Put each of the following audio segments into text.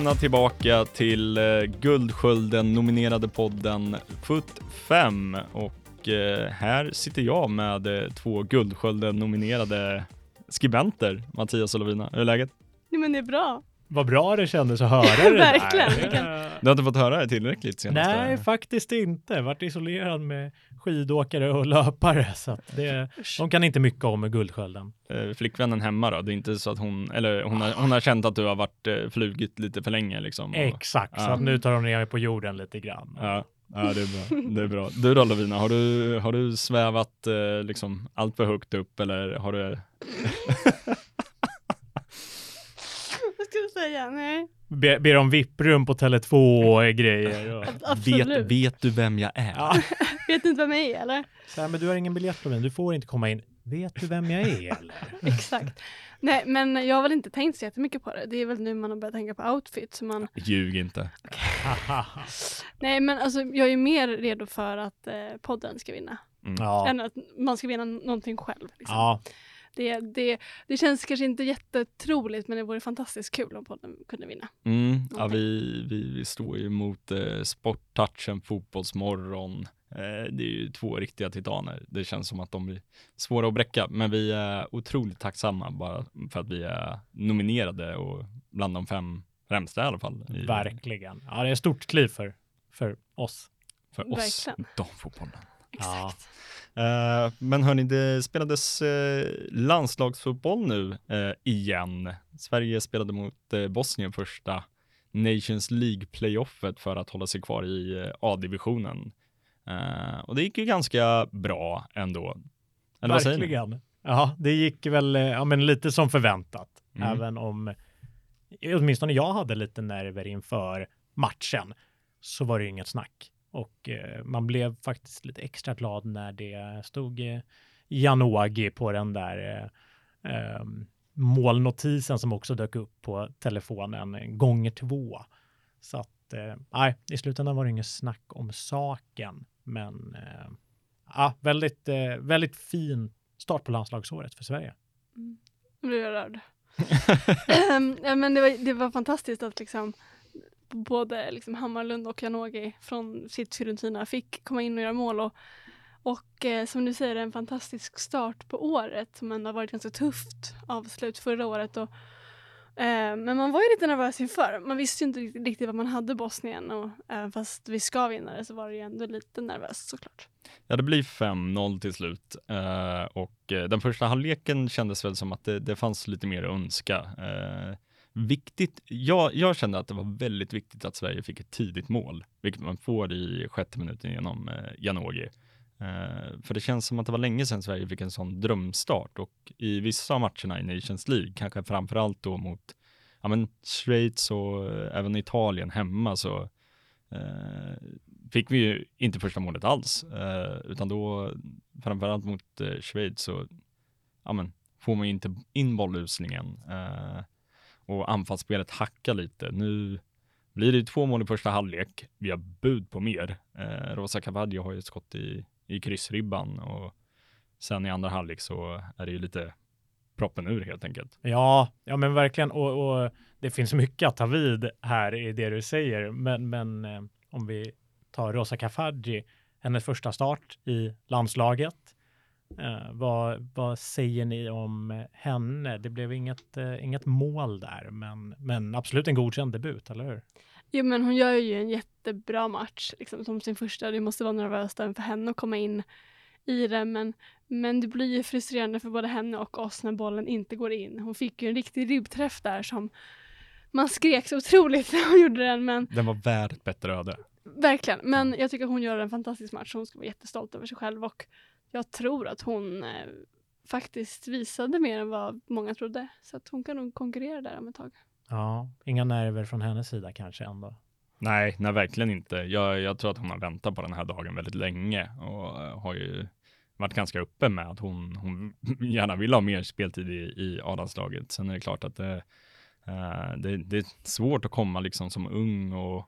Välkomna tillbaka till eh, Guldskölden-nominerade podden Foot 5 och eh, här sitter jag med eh, två Guldskölden-nominerade skribenter, Mattias och Lovina. Hur är läget? Nej men det är bra. Vad bra det kändes att höra det Verkligen, där. Du har inte fått höra det tillräckligt senaste? Nej, faktiskt inte. Vart isolerad med skidåkare och löpare. Så att det, de kan inte mycket om Guldskölden. Eh, Flickvännen hemma då? Det är inte så att hon, eller hon har, hon har känt att du har varit eh, flugit lite för länge liksom? Och, Exakt, så Ja. att nu tar de ner mig på jorden lite grann. Ja, ja det, är bra. det är bra. Du då Lovina, har du, har du svävat eh, liksom allt för högt upp eller har du säga? Nej. Be, ber om vipprum på Tele2 och grejer. Och... Absolut. vet, vet du vem jag är? Ja. Vet du inte vem jag är eller? Så här, men du har ingen biljett på mig, du får inte komma in. Vet du vem jag är eller? Exakt. Nej men jag har väl inte tänkt så jättemycket på det. Det är väl nu man har börjat tänka på outfit. Så man... Ljug inte. Nej men alltså jag är mer redo för att eh, podden ska vinna. ja. Än att man ska vinna någonting själv. Liksom. ja, Det, det, det känns kanske inte jättetroligt men det vore fantastiskt kul om podden kunde vinna. Mm, ja, vi, vi, vi står ju mot eh, Sporttouchen, Fotbollsmorgon. Eh, det är ju två riktiga titaner. Det känns som att de blir svåra att bräcka, men vi är otroligt tacksamma bara för att vi är nominerade och bland de fem främsta i alla fall. I, verkligen. Ja, det är ett stort kliv för, för oss. För oss, Verkligen. damfotbollen. Exakt. Eh, men hörni, det spelades eh, landslagsfotboll nu eh, igen. Sverige spelade mot Bosnien första Nations League-playoffet för att hålla sig kvar i A-divisionen. Och det gick ju ganska bra ändå. Eller vad säger? Verkligen. Ja, det gick väl ja, men lite som förväntat. Mm. Även om åtminstone jag hade lite nerver inför matchen så var det inget snack. Och eh, man blev faktiskt lite extra glad när det stod eh, Janogy på den där eh, målnotisen som också dök upp på telefonen gånger två. Så att, eh, nej, i slutändan var det inget snack om saken. Men eh, ja, väldigt, eh, väldigt fin start på landslagsåret för Sverige. Nu blir jag rörd. Ehm, ja, men det, var, det var fantastiskt att liksom både liksom Hammarlund och Janogy från sitt Fiorentina fick komma in och göra mål. Och, och eh, som du säger, en fantastisk start på året som ändå har varit ganska tufft avslut förra året. Och, eh, men man var ju lite nervös inför. Man visste ju inte riktigt, vad man hade Bosnien och även fast vi ska vinna det så var det ju ändå lite nervöst såklart. Ja, det blir 5-0 till slut. Eh, och eh, den första halvleken kändes väl som att det, det fanns lite mer att önska. Eh, Viktigt, jag, jag kände att det var väldigt viktigt att Sverige fick ett tidigt mål, vilket man får i sjätte minuten genom eh, Janogy. Eh, för det känns som att det var länge sedan Sverige fick en sån drömstart och i vissa av matcherna i Nations League, kanske framförallt då mot ja, men Schweiz och eh, även Italien hemma så eh, fick vi ju inte första målet alls, eh, utan då framförallt mot eh, Schweiz så ja, men, får man ju inte in bollusningen eh, och anfallsspelet hackar lite. Nu blir det två mål i första halvlek. Vi har bud på mer. Eh, Rosa Cavaglio har ju ett skott i, i kryssribban och sen i andra halvlek så är det ju lite proppen ur helt enkelt. Ja, ja men verkligen. Och, och det finns mycket att ta vid här i det du säger. Men, men eh, om vi tar Rosa Kafaji, hennes första start i landslaget. Eh, vad, vad säger ni om henne? Det blev inget, eh, inget mål där, men, men absolut en godkänd debut, eller hur? Jo men hon gör ju en jättebra match liksom, som sin första. Det måste vara nervöst även för henne att komma in i det men, men det blir ju frustrerande för både henne och oss när bollen inte går in. Hon fick ju en riktig ribbträff där som man skrek så otroligt när hon gjorde den men Den var värd ett bättre öde. verkligen. Men jag tycker hon gör en fantastisk match. Hon ska vara jättestolt över sig själv och jag tror att hon eh, faktiskt visade mer än vad många trodde. Så att hon kan nog konkurrera där om ett tag. Ja, inga nerver från hennes sida kanske ändå. Nej, nej verkligen inte. Jag, jag tror att hon har väntat på den här dagen väldigt länge och eh, har ju varit ganska öppen med att hon, hon gärna vill ha mer speltid i, i A-landslaget. Sen är det klart att det, eh, det, det är svårt att komma liksom som ung och,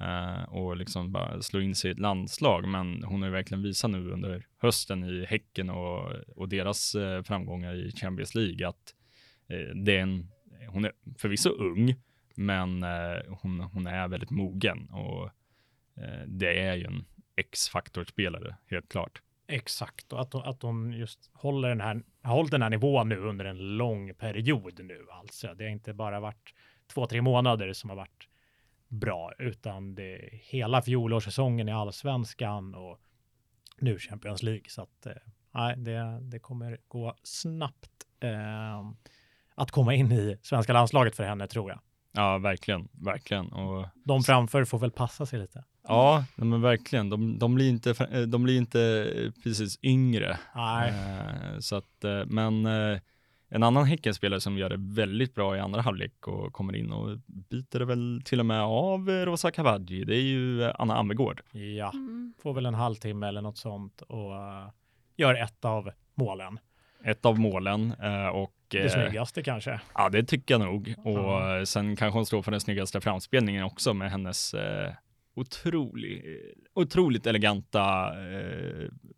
Eh, och liksom bara slå in sig i ett landslag. Men hon har ju verkligen visat nu under hösten i Häcken och, och deras eh, framgångar i Champions League att eh, det är en, hon är förvisso ung, men eh, hon, hon är väldigt mogen och eh, det är ju en X-faktorspelare, helt klart. Exakt, och att, hon- att hon just håller den här, har hållit den här nivån nu under en lång period nu alltså. Det har inte bara varit två, tre månader som har varit bra, utan det är hela fjolårssäsongen i allsvenskan och nu Champions League. Så att eh, nej, det, det kommer gå snabbt eh, att komma in i svenska landslaget för henne tror jag. Ja, verkligen, verkligen. Och De framför får väl passa sig lite. ja, men verkligen. De, de blir inte, eh, de blir inte precis yngre. Nej, Eh, så att, eh, men eh, en annan Häckenspelare som gör det väldigt bra i andra halvlek och kommer in och biter det väl till och med av eh, Rosa Kawadji. Det är ju eh, Anna Ammegård. ja, Mm. får väl en halvtimme eller något sånt och eh, gör ett av målen. Ett av målen och Det snyggaste kanske. Ja, det tycker jag nog. Och sen kanske hon står för den snyggaste framspelningen också med hennes otrolig, otroligt eleganta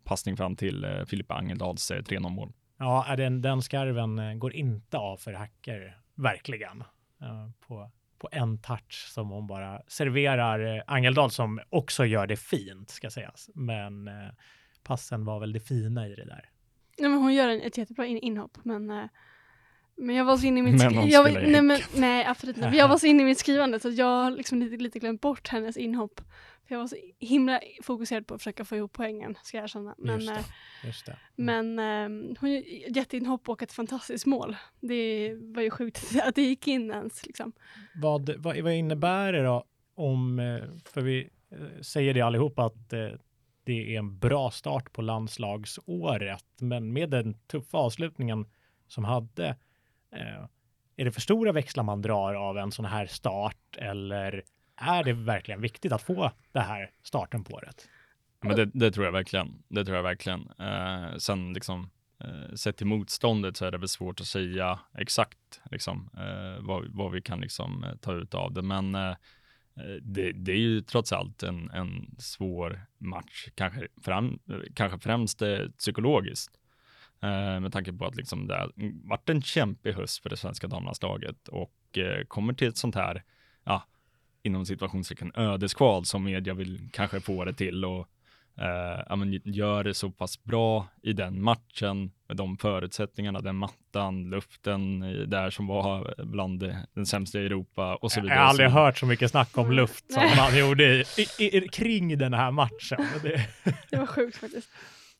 passning fram till Filippa Angeldals eh, 3-0 mål. Ja, den, den skarven eh, går inte av för hacker, verkligen. Eh, på, på en touch som hon bara serverar eh, Angeldal som också gör det fint, ska sägas. Men passen var väl det fina i det där. Nej, men hon gör en, ett jättebra in, inhopp, men, eh, men jag var så inne i mitt Men hon skri- jag, var- spelar i nej, men, nej, absolut inte. Jag var så inne i mitt skrivande så jag har liksom lite, lite glömt bort hennes inhopp. För jag var så himla fokuserad på att försöka få ihop poängen, ska jag erkänna. Men, Just det. eh, Just det. men eh, hon ett jätteinhopp och ett fantastiskt mål. Det var ju sjukt att det gick in ens. Liksom. Vad, vad, vad innebär det då om, eh, för vi eh, säger det allihop att det är en bra start på landslagsåret, men med den tuffa avslutningen som hade, Eh, är det för stora växlar man drar av en sån här start eller är det verkligen viktigt att få det här starten på året? Men det, det tror jag verkligen. Det tror jag verkligen. Eh, sen liksom eh, sett till motståndet så är det väl svårt att säga exakt liksom eh, vad, vad vi kan liksom eh, ta ut av det. Men eh, eh, det, det är ju trots allt en, en svår match, kanske, fram, kanske främst eh, psykologiskt. Eh, med tanke på att liksom det har varit en kämpig höst för det svenska damlandslaget och eh, kommer till ett sånt här, ja, inom situationstecken ödeskval som media vill kanske få det till och eh, ja, men gör det så pass bra i den matchen med de förutsättningarna, den mattan, luften i- där som var bland den sämsta i Europa och så Jag vidare. har aldrig hört så mycket snack om Mm. luft som man gjorde i, i, i, kring den här matchen. Det, Det var sjukt faktiskt.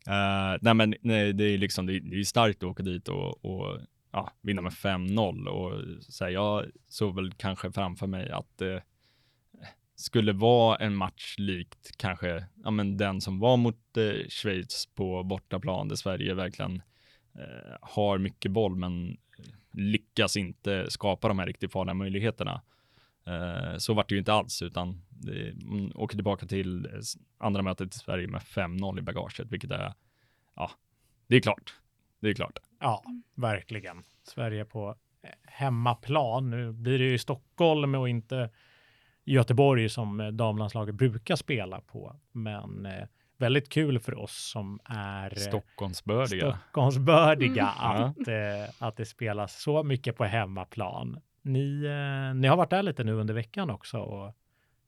Uh, nej men nej, det är liksom, det är, det är starkt att åka dit och, och ja, vinna med 5-0 och så här, jag såg väl kanske framför mig att det skulle vara en match likt kanske, ja men den som var mot eh, Schweiz på bortaplan där Sverige verkligen eh, har mycket boll men lyckas inte skapa de här riktigt farliga möjligheterna. Eh, så vart det ju inte alls, utan man åker tillbaka till eh, andra mötet i Sverige med 5-0 i bagaget, vilket är, ja, det är klart. Det är klart. Ja, verkligen. Sverige på eh, hemmaplan. Nu blir det ju i Stockholm och inte Göteborg som eh, damlandslaget brukar spela på. Men eh, väldigt kul för oss som är Stockholmsbördiga. Stockholmsbördiga Mm. att, eh, att det spelas så mycket på hemmaplan. Ni, eh, ni har varit där lite nu under veckan också och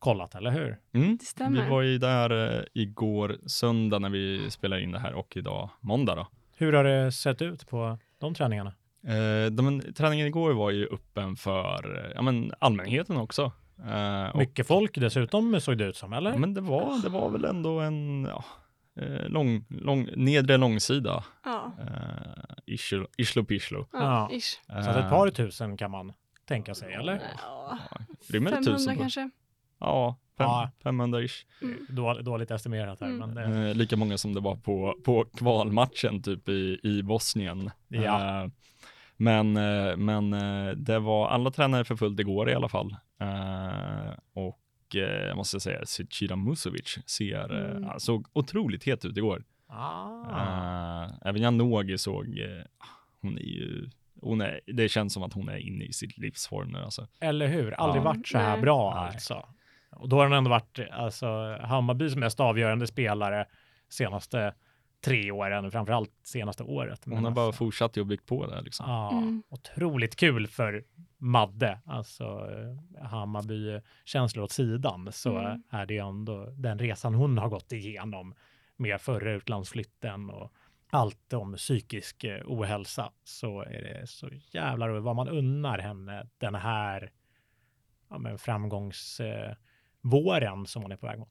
kollat, eller hur? Mm. Det stämmer. Vi var ju där eh, igår söndag när vi spelade in det här och idag måndag då. Hur har det sett ut på de träningarna? Eh, de, träningen igår var ju öppen för eh, ja, men allmänheten också. Eh, och- Mycket folk dessutom såg det ut som, eller? Ja, men det var, det var väl ändå en ja, eh, lång, lång, nedre långsida. Ja, ishlo, ishlo pishlo. ja, Ja. ish. Så att ett par tusen kan man tänka sig, eller? Ja, Rymmer det 500 tusen? på- kanske. Ja, fem, Ja. 500 ish. Mm. Då, dåligt estimerat här, Mm. men det, Eh, lika många som det var på, på kvalmatchen typ i, i Bosnien. Ja. Eh, men eh, men det var alla tränare för fullt igår i alla fall. Eh, och jag måste säga, Zecira Musovic ser, Mm. eh, såg otroligt het ut igår. ah. Även Janogy såg, hon är ju, hon är, det känns som att hon är inne i sitt livsform nu alltså. eller hur? Aldrig Ja. varit så här Nej. bra Nej. alltså. Och då har den ändå varit alltså, Hammarbys mest avgörande spelare senaste tre åren, framförallt senaste året. Hon har bara alltså, fortsatt och byggt på där liksom. ja, Mm. Otroligt kul för Madde, alltså eh, Hammarby känslor åt sidan, så Mm. är det ändå den resan hon har gått igenom med förra utlandsflytten och allt om psykisk eh, ohälsa så är det så jävlar vad man unnar henne den här ja, men framgångsvåren eh, våren som hon är på väg mot.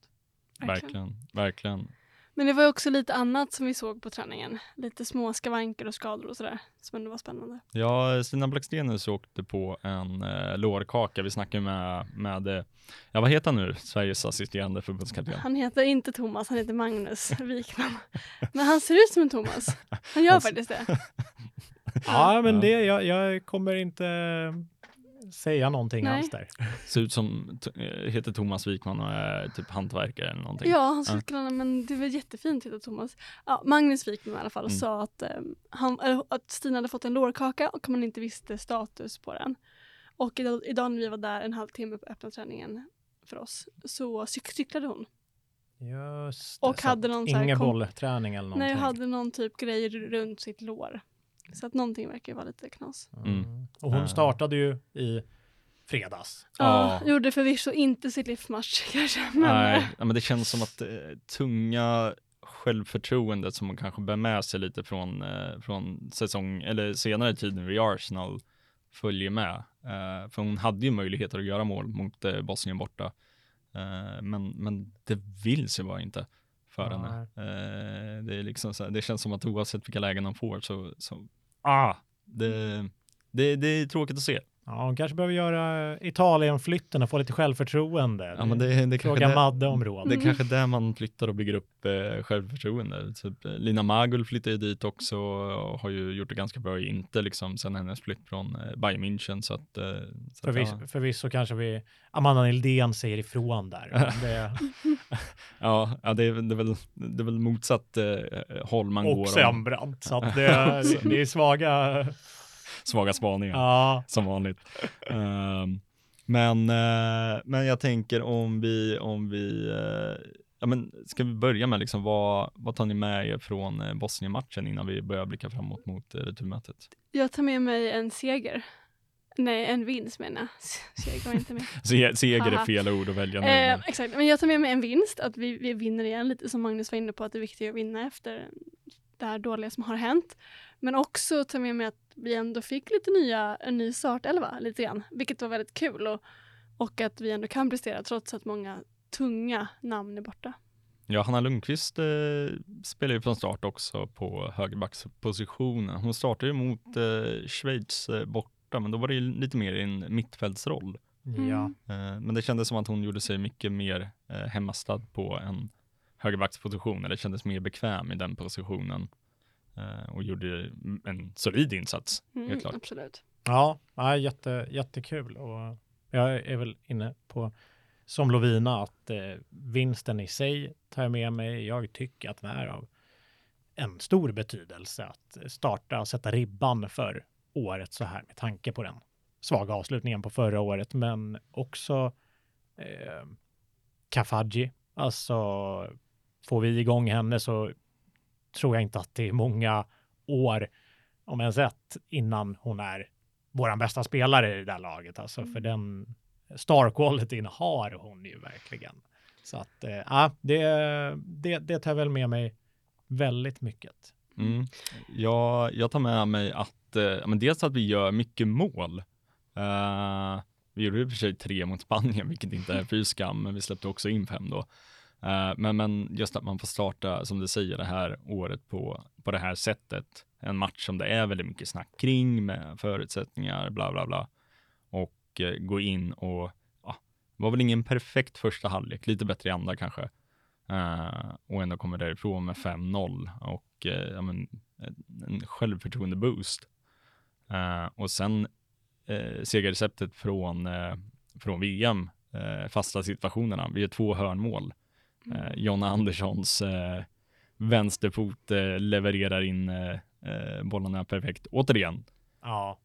Verkligen, verkligen. Men det var också lite annat som vi såg på träningen. Lite små skavanker och skador och sådär. Som ändå var spännande. Ja, Stina Blackstenius åkte på en eh, lårkaka. Vi snackade med, med eh, ja vad heter han nu, Sveriges assisterande förbundskapten? Han heter inte Thomas, han heter Magnus Wikman. Men han ser ut som en Thomas. Han gör Han- faktiskt det. Ja, men det, jag, jag kommer inte säga någonting Nej. alls där. Ser ut som, eh, heter Thomas Wikman och är typ hantverkare eller någonting. Ja, han skulle men det var jättefint heter Thomas. Ja, Magnus Wikman i alla fall Mm. sa att, eh, han, att Stina hade fått en lårkaka och man inte visste status på den. Och idag, idag när vi var där en halvtimme på öppna träningen för oss så cyk cyklade hon. Just Och så hade någon så här Ingen kom- bollträning eller någonting. Nej, hade någon typ grej runt sitt lår. Så att någonting verkar vara lite knas. Mm. Och hon Eh. startade ju i fredags. Ja, Ja. gjorde förvisso inte sitt livsmatch kanske. Men, Nej, ja, men det känns som att eh, tunga självförtroendet som man kanske bär med sig lite från, eh, från säsong, eller senare tid nu i Arsenal följer med. Eh, för hon hade ju möjligheter att göra mål mot eh, Bosnien borta. Eh, men, men det vill sig bara inte för Nej. henne. Eh, det, är liksom så här, det känns som att oavsett vilka lägen hon får så, så ah, det, det, det är tråkigt att se. Ja, hon kanske behöver göra Italienflytten och få lite självförtroende. Ja, men det, det, Fråga det- Madde om råd. Det är kanske där man flyttar och bygger upp eh, självförtroende. Typ, eh, Lina Magul flyttade ju dit också och har ju gjort det ganska bra i Inter liksom sen hennes flytt från eh, Bayern München. Så att, eh, så att Förvisso, ja. förvisso kanske vi, Amanda Nildén säger ifrån där. Det, Ja, ja det, är, det, är väl, det är väl motsatt eh, håll man går och Sembrant. Så att det, det är svaga... svaga spaningar. Ja, som vanligt. Ehm, men, eh, men jag tänker om vi, om vi, eh, ja men ska vi börja med liksom vad, vad tar ni med er från uh, Bosnien-matchen innan vi börjar blicka framåt mot uh, returmötet? Jag tar med mig en seger. Nej, en vinst menar jag. Seger var inte med. Se, seger är fel ord att välja nu. Eh, men- exakt, men jag tar med mig en vinst, att vi, vi vinner igen, lite som Magnus var inne på, att det är viktigt att vinna efter det här dåliga som har hänt. Men också ta med mig att vi ändå fick lite nya, en ny startelva, lite grann, vilket var väldigt kul och, och att vi ändå kan prestera trots att många tunga namn är borta. Ja, Hanna Lundqvist eh, spelar ju från start också på högerbackspositionen. Hon startade ju mot eh, Schweiz eh, borta, men då var det ju lite mer i en mittfältsroll. ja. Eh, Men det kändes som att hon gjorde sig mycket mer eh, hemmastad på en högerbacksposition, eller kändes mer bekväm i den positionen. Eh, och gjorde en solid insats, Mm, helt klart. Absolut. Ja, ja jätte, jättekul. Och jag är väl inne på, som Lovina, att eh, vinsten i sig tar jag med mig. Jag tycker att det är av en stor betydelse att starta och sätta ribban för året så här med tanke på den svaga avslutningen på förra året, men också eh, Kafaji. Alltså, får vi igång henne så tror jag inte att det är många år, om ens ett, innan hon är våran bästa spelare i det här laget. Alltså, Mm. för den star qualityn har hon ju verkligen. Så att, eh, ja, det, det, det tar väl med mig väldigt mycket. Mm. Jag, jag tar med mig att, eh, men dels att vi gör mycket mål. Eh, vi gjorde i och för sig tre mot Spanien, vilket inte är fy skam, men vi släppte också in fem då. Eh, men, men just att man får starta, som du säger, det här året på, på det här sättet. En match som det är väldigt mycket snack kring med förutsättningar, bla bla bla. Och eh, gå in och, ja, var väl ingen perfekt första halvlek, lite bättre i andra kanske. Eh, och ändå kommer därifrån med 5-0 och eh, ja, men, en- en självförtroende-boost. Eh, och sen eh, segerreceptet från, eh, från VM, eh, fasta situationerna. Vi gör två hörnmål. Eh, Jonna Anderssons eh, vänsterfot eh, levererar in bollarna perfekt, återigen. Ja,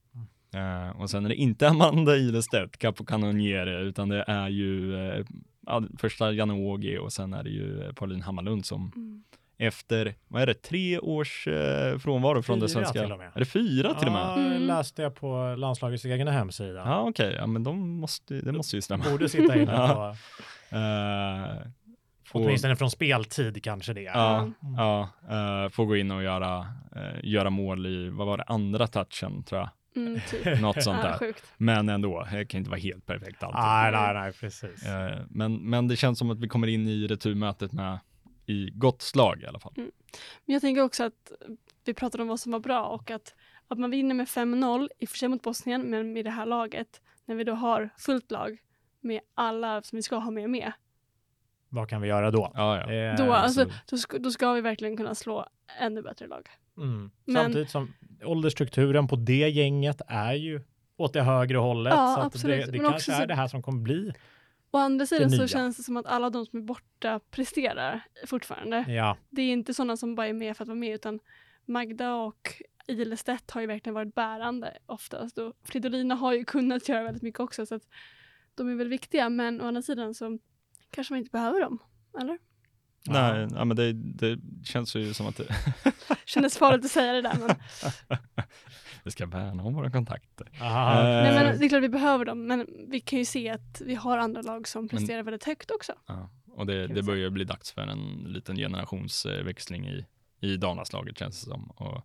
Eh, och sen är det inte Amanda Ilestedt, Capo Canoniere, utan det är ju eh, ja, första Janogy och sen är det ju Pauline Hammarlund som Mm. efter, vad är det, tre års eh, frånvaro från det Fyra svenska? till och med. Är det fyra till och med? Ja, Mm. läste jag på landslagets egen hemsida. Ja, okej, ja men de måste, det måste ju stämma. Borde sitta inne Ja. på, Eh, få- åtminstone från speltid kanske det. Ja, Mm. ja uh, få gå in och göra, eh, göra mål i, vad var det, andra touchen tror jag. Mm, typ. Något sånt Ja, där. sjukt. Men ändå, det kan inte vara helt perfekt alltid. Nej, nej, nej, precis. Eh, men, men det känns som att vi kommer in i returmötet med i gott slag i alla fall. Men jag tänker också att vi pratade om vad som var bra och att, att man vinner med 5-0, i och för sig mot Bosnien, men med det här laget, när vi då har fullt lag med alla som vi ska ha med med, Vad kan vi göra då? Ja, ja. Eh, då, alltså, då, ska, då ska vi verkligen kunna slå ännu bättre lag. Mm. Men- Samtidigt som åldersstrukturen på det gänget är ju åt det högre hållet. Ja, så att absolut. det, det Men kanske också är det här som kommer bli. Å andra sidan så känns det som att alla de som är borta presterar fortfarande. Ja, Det är inte sådana som bara är med för att vara med utan Magda och Ilestedt har ju verkligen varit bärande oftast och Fridolina har ju kunnat göra väldigt mycket också så att de är väl viktiga men å andra sidan så kanske man inte behöver dem. Eller? Nej, ja, men det, det känns ju som att det, Kändes farligt att säga det där men, vi ska värna om våra kontakter. Aha, Eh, nej, men det är klart vi behöver dem men vi kan ju se att vi har andra lag som presterar väldigt högt också. Ja, och det, det börjar bli dags för en liten generationsväxling i, i damlandslaget känns det som. Och,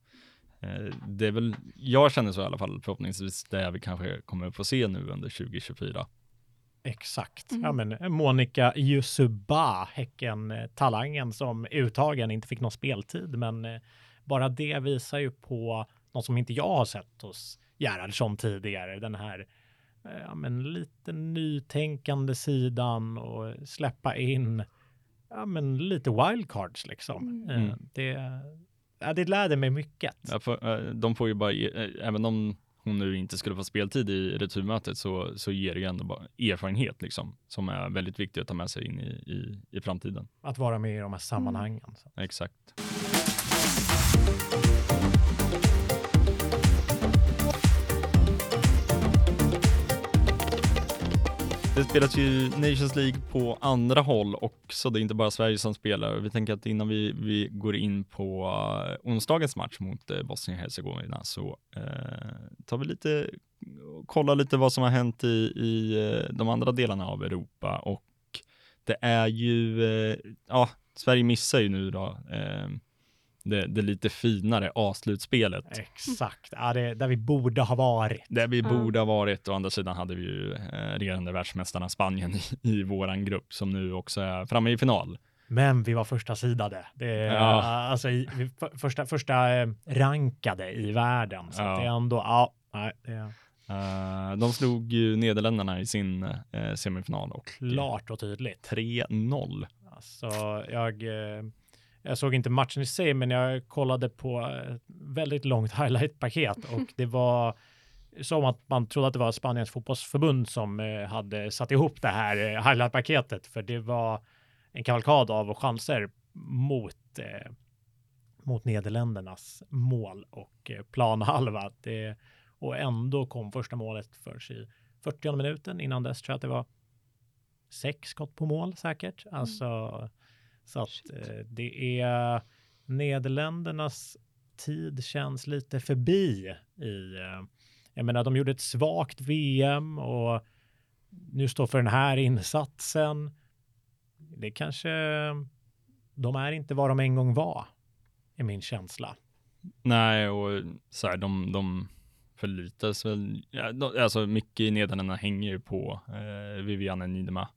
eh, det är väl, jag känner så i alla fall, förhoppningsvis det vi kanske kommer få se nu under 2024. Exakt. Mm. Ja, men Monica Yusuba, Häcken-talangen som uttagen inte fick någon speltid, men eh, bara det visar ju på något som inte jag har sett hos Gerhardsson tidigare. Den här eh, ja, men lite nytänkande sidan och släppa in ja, men lite wildcards liksom. Mm. Eh, Det, ja, det lärde mig mycket. Ja, för, eh, de får ju bara, ge- eh, även om hon nu inte skulle få speltid i returmötet så, så ger det ju ändå bara erfarenhet liksom, som är väldigt viktig att ta med sig in i, i, i framtiden. Att vara med i de här sammanhangen. Så. Exakt. Det spelas ju Nations League på andra håll också. Det är inte bara Sverige som spelar. Vi tänker att innan vi, vi går in på eh, onsdagens match mot eh, Bosnien-Hercegovina så eh, tar vi lite, kollar lite vad som har hänt i, i eh, de andra delarna av Europa och det är ju, eh, ja, Sverige missar ju nu då eh, det, det lite finare A-slutspelet. Exakt, ja, det, där vi borde ha varit. Där vi borde ha varit. Å andra sidan hade vi ju eh, regerande världsmästarna Spanien i, i våran grupp som nu också är framme i final. Men vi var första sidade. Det, Ja. Alltså i, vi, för, första, första eh, rankade i världen. Så Ja. det är ändå, ja, nej, det är Eh, de slog ju Nederländerna i sin eh, semifinal och klart och tydligt. 3-0. Alltså, jag, eh, jag såg inte matchen i sig, men jag kollade på ett väldigt långt highlight-paket och det var som att man trodde att det var Spaniens fotbollsförbund som eh, hade satt ihop det här eh, highlight-paketet, för det var en kavalkad av chanser mot, eh, mot Nederländernas mål och eh, planhalva. Det, och ändå kom första målet först i 40 minuten. Innan dess tror jag att det var sex skott på mål säkert. Alltså, så att eh, det är Nederländernas tid känns lite förbi i, eh, jag menar de gjorde ett svagt VM och nu står för den här insatsen. Det kanske, de är inte vad de en gång var, är min känsla. Nej, och så här, de, de förlitas väl, alltså mycket i Nederländerna hänger ju på eh, Viviane Niedema.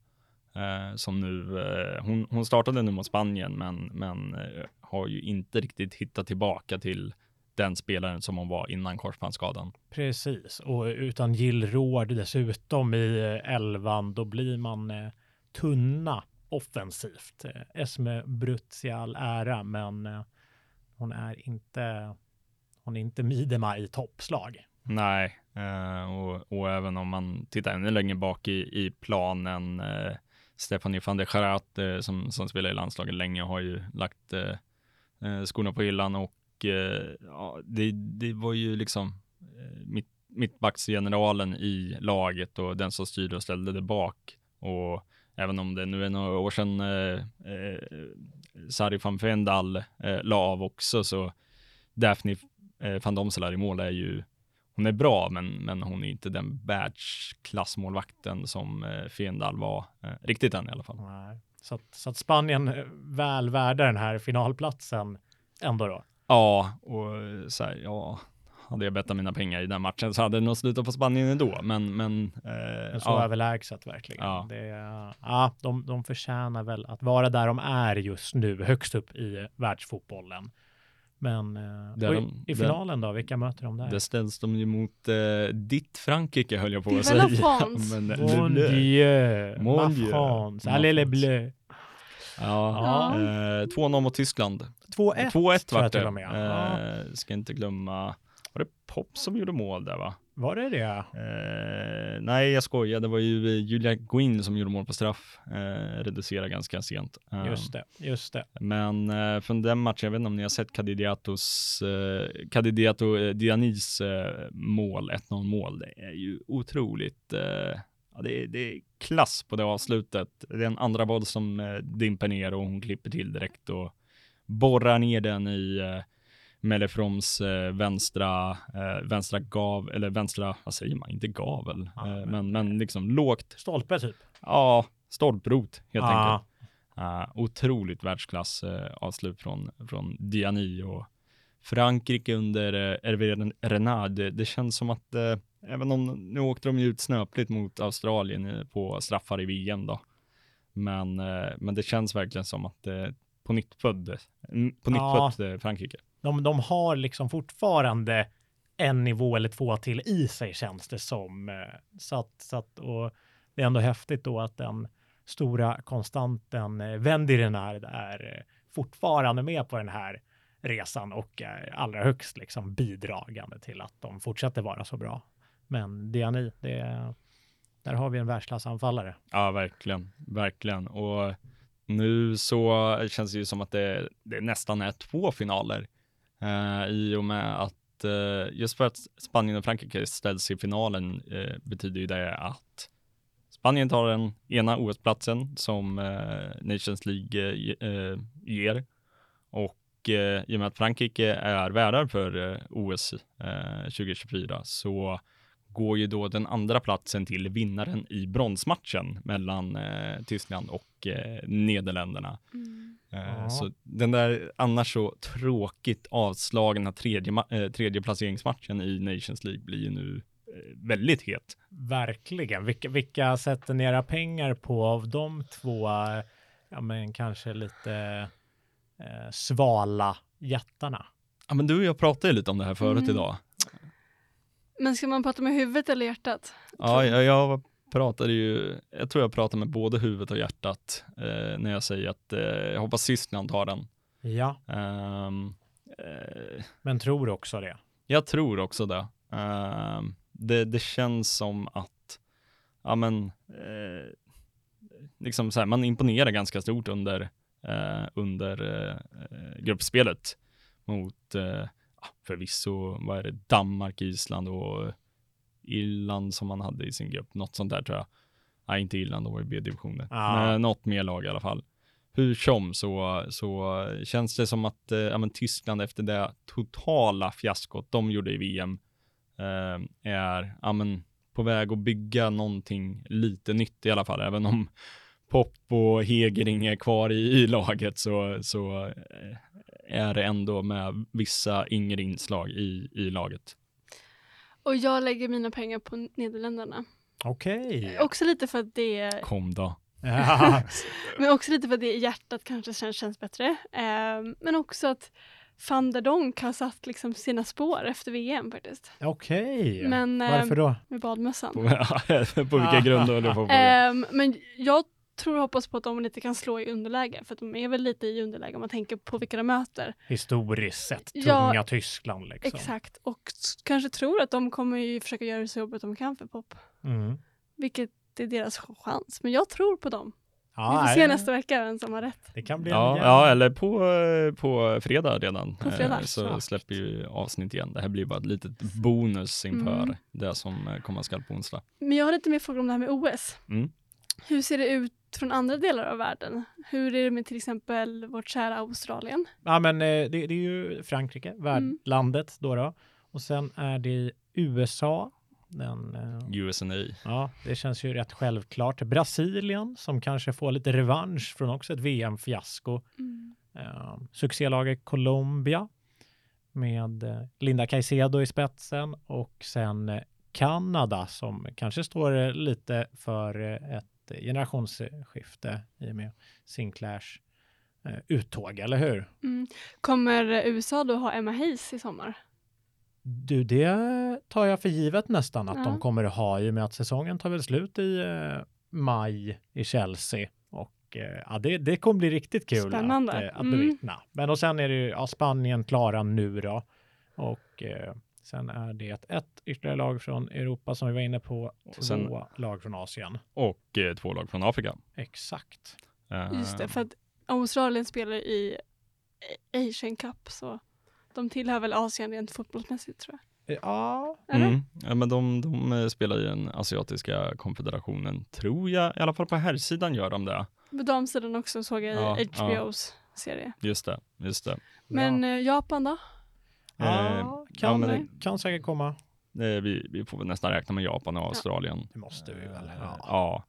Eh, som nu, eh, hon, hon startade nu mot Spanien men, men eh, har ju inte riktigt hittat tillbaka till den spelaren som hon var innan korsbandsskadan. Precis, och utan Jill Råd dessutom i elvan, då blir man eh, tunna offensivt. Esme Brutz i all ära, men eh, hon är inte, hon är inte Midema i toppslag. Nej, eh, och, och även om man tittar ännu längre bak i, i planen, eh, Stefanie van der Charat eh, som, som spelar i landslaget länge har ju lagt eh, eh, skorna på hyllan och eh, ja, det, det var ju liksom eh, mitt, mittbacksgeneralen i laget och den som styrde och ställde det bak. Och även om det nu är några år sedan eh, eh, Sari van Vendal eh, la av också, så Daphne eh, van Domselaar i mål är ju, hon är bra, men, men hon är inte den världsklassmålvakten som eh, Fendal var, eh, riktigt än i alla fall. Nej. Så, att, så att Spanien eh, väl värda den här finalplatsen ändå då. Ja, och så här, ja, hade jag bettat mina pengar i den matchen så hade det nog slutat på Spanien ändå, men, men eh, Men så ja, överlägset verkligen. Ja. Det, ja, de, de förtjänar väl att vara där de är just nu, högst upp i världsfotbollen. Men eh, Där de- i, i där- finalen då, vilka möter de där? det ställs de ju mot eh, ditt Frankrike höll jag på att säga. Men, Mon Le- Le- Dieu, Mon Dieu, France, allez les bleus. Ja, Ja. eh, 2-0 mot Tyskland. 2-1 2-1 tror jag vart det. Eh, ska inte glömma, var det Pop som gjorde mål där va? Var det det? Eh, nej, jag skojar. Det var ju eh, Julia Guin som gjorde mål på straff. Eh, reducerade ganska sent. Eh, Just det, just det. Men eh, från den matchen, jag vet inte om ni har sett Kadidiatos, eh, Kadidiato eh, Dianis eh, mål, 1-0 mål. Det är ju otroligt, ja, det, är, det är klass på det avslutet. Det är en andra boll som eh, dimper ner och hon klipper till direkt och borrar ner den i eh, Mellefroms eh, vänstra, eh, vänstra gav, eller vänstra, vad säger man, inte gavel, Ja, eh, men- men, liksom lågt, Stolpe typ. ja, stolprot helt Ja. enkelt. Uh, otroligt världsklass uh, avslut från, från Diani och Frankrike under uh, Hervé Renard. Det, det känns som att uh, även om nu åkte de ju ut snöpligt mot Australien på straffar i VM då. Men, men det känns verkligen som att på nytt född, på nytt Ja. eh, Frankrike. De, de har liksom fortfarande en nivå eller två till i sig känns det som. Eh, så att, så att, och det är ändå häftigt då att den stora konstanten eh, Wendirenard är eh, fortfarande med på den här resan och är allra högst liksom bidragande till att de fortsätter vara så bra. Men Diani, det, där har vi en världsklassanfallare. Ja, verkligen, verkligen. Och nu så känns det ju som att det, det nästan är två finaler eh, i och med att eh, just för att Spanien och Frankrike ställs i finalen eh, betyder ju det att Spanien tar den ena OS-platsen som eh, Nations League eh, ger. Och eh, i och med att Frankrike är värdar för eh, OS eh, 2024 så går ju då den andra platsen till vinnaren i bronsmatchen mellan eh, Tyskland och eh, Nederländerna. Mm. Eh, Ja. Så den där annars så tråkigt avslagna tredje, eh, tredje placeringsmatchen i Nations League blir ju nu eh, väldigt het. Verkligen. Vilka, vilka sätter ni era pengar på av de två, ja men kanske lite eh, svala jättarna? Ja, men du och jag pratade lite om det här förut Mm. idag. Men ska man prata med huvudet eller hjärtat? Ja, jag, jag pratade ju, jag tror jag pratade med både huvudet och hjärtat eh, när jag säger att eh, jag hoppas Tyskland tar den. Ja, Ehm, eh, men tror också det. Jag tror också det. Ehm, det. Det känns som att, ja men, eh, liksom så här, man imponerar ganska stort under, eh, under eh, gruppspelet mot, förvisso, vad är det, Danmark, Island och Irland som man hade i sin grupp, något sånt där tror jag. Nej, inte Irland, de var i B-divisioner. Ja. Men något mer lag i alla fall hur som så, så känns det som att eh, ja, men Tyskland efter det totala fiaskot de gjorde i VM eh, är ja, men, på väg att bygga någonting lite nytt i alla fall. Även om Pop och Hegering är kvar i, i laget så, så eh, är det ändå med vissa yngre inslag i, i laget. Och jag lägger mina pengar på Nederländerna. Okej. Också lite för att det är, Kom då. Men också lite för att det är hjärtat kanske känns, känns bättre. Ehm, men också att van der Donk har satt liksom sina spår efter VM faktiskt. Okej. Men, Varför ehm, då? Med badmössan. På, vilka grunder håller du på att? Ehm, men jag tror och hoppas på att de lite kan slå i underläge, för att de är väl lite i underläge om man tänker på vilka de möter. Historiskt sett, Ja, tunga Tyskland liksom. Exakt, och kanske tror att de kommer ju försöka göra det så jobbigt de kan för Pop, Mm. vilket är deras chans. Men jag tror på dem. Ja, Vi får nej, se nästa vecka vem som har rätt. Det kan bli Ja, ja, eller på, eh, på fredag redan. På fredag, Eh, så exakt. släpper ju avsnitt igen. Det här blir bara ett litet bonus inför Mm. det som eh, komma skall på onsdag. Men jag har lite mer frågor om det här med OS. Mm. Hur ser det ut från andra delar av världen. Hur är det med till exempel vårt kära Australien? Ja, men eh, det, det är ju Frankrike, värdlandet då, då. Och sen är det USA. Den, eh, USNA. ja, det känns ju rätt självklart. Brasilien som kanske får lite revansch från också ett VM-fiasko. Eh, succélaget Colombia med eh, Linda Caicedo i spetsen och sen Kanada som kanske står lite för ett generationsskifte i och med Sinclairs eh, uttåg, eller hur? Mm. Kommer USA då ha Emma Hayes i sommar? Du, det tar jag för givet nästan att Ja. de kommer att ha i och med att säsongen tar väl slut i eh, maj i Chelsea. Och eh, ja, det, det kommer bli riktigt kul Spännande. att, eh, att Mm. bevittna. Men och sen är det ju ja, Spanien klara nu då. Och eh, sen är det ett, ytterligare lag från Europa som vi var inne på. Två sen- lag från Asien. Och eh, två lag från Afrika. Exakt. Eh, Just det, för att Australien spelar i Asian Cup så de tillhör väl Asien rent fotbollsmässigt tror jag. Ja, Eller? Mm. Ja, men de, de eh, spelar i den asiatiska konfederationen, tror jag. I alla fall på här sidan gör de det. På damsidan också såg jag Ja, i HBOs serie. Just det, just det. Men eh, Japan då? Ja, Eh, kan, ja, men kan säkert komma. Eh, vi, vi får väl nästan räkna med Japan och Australien. Det måste vi väl. Ja. Ja.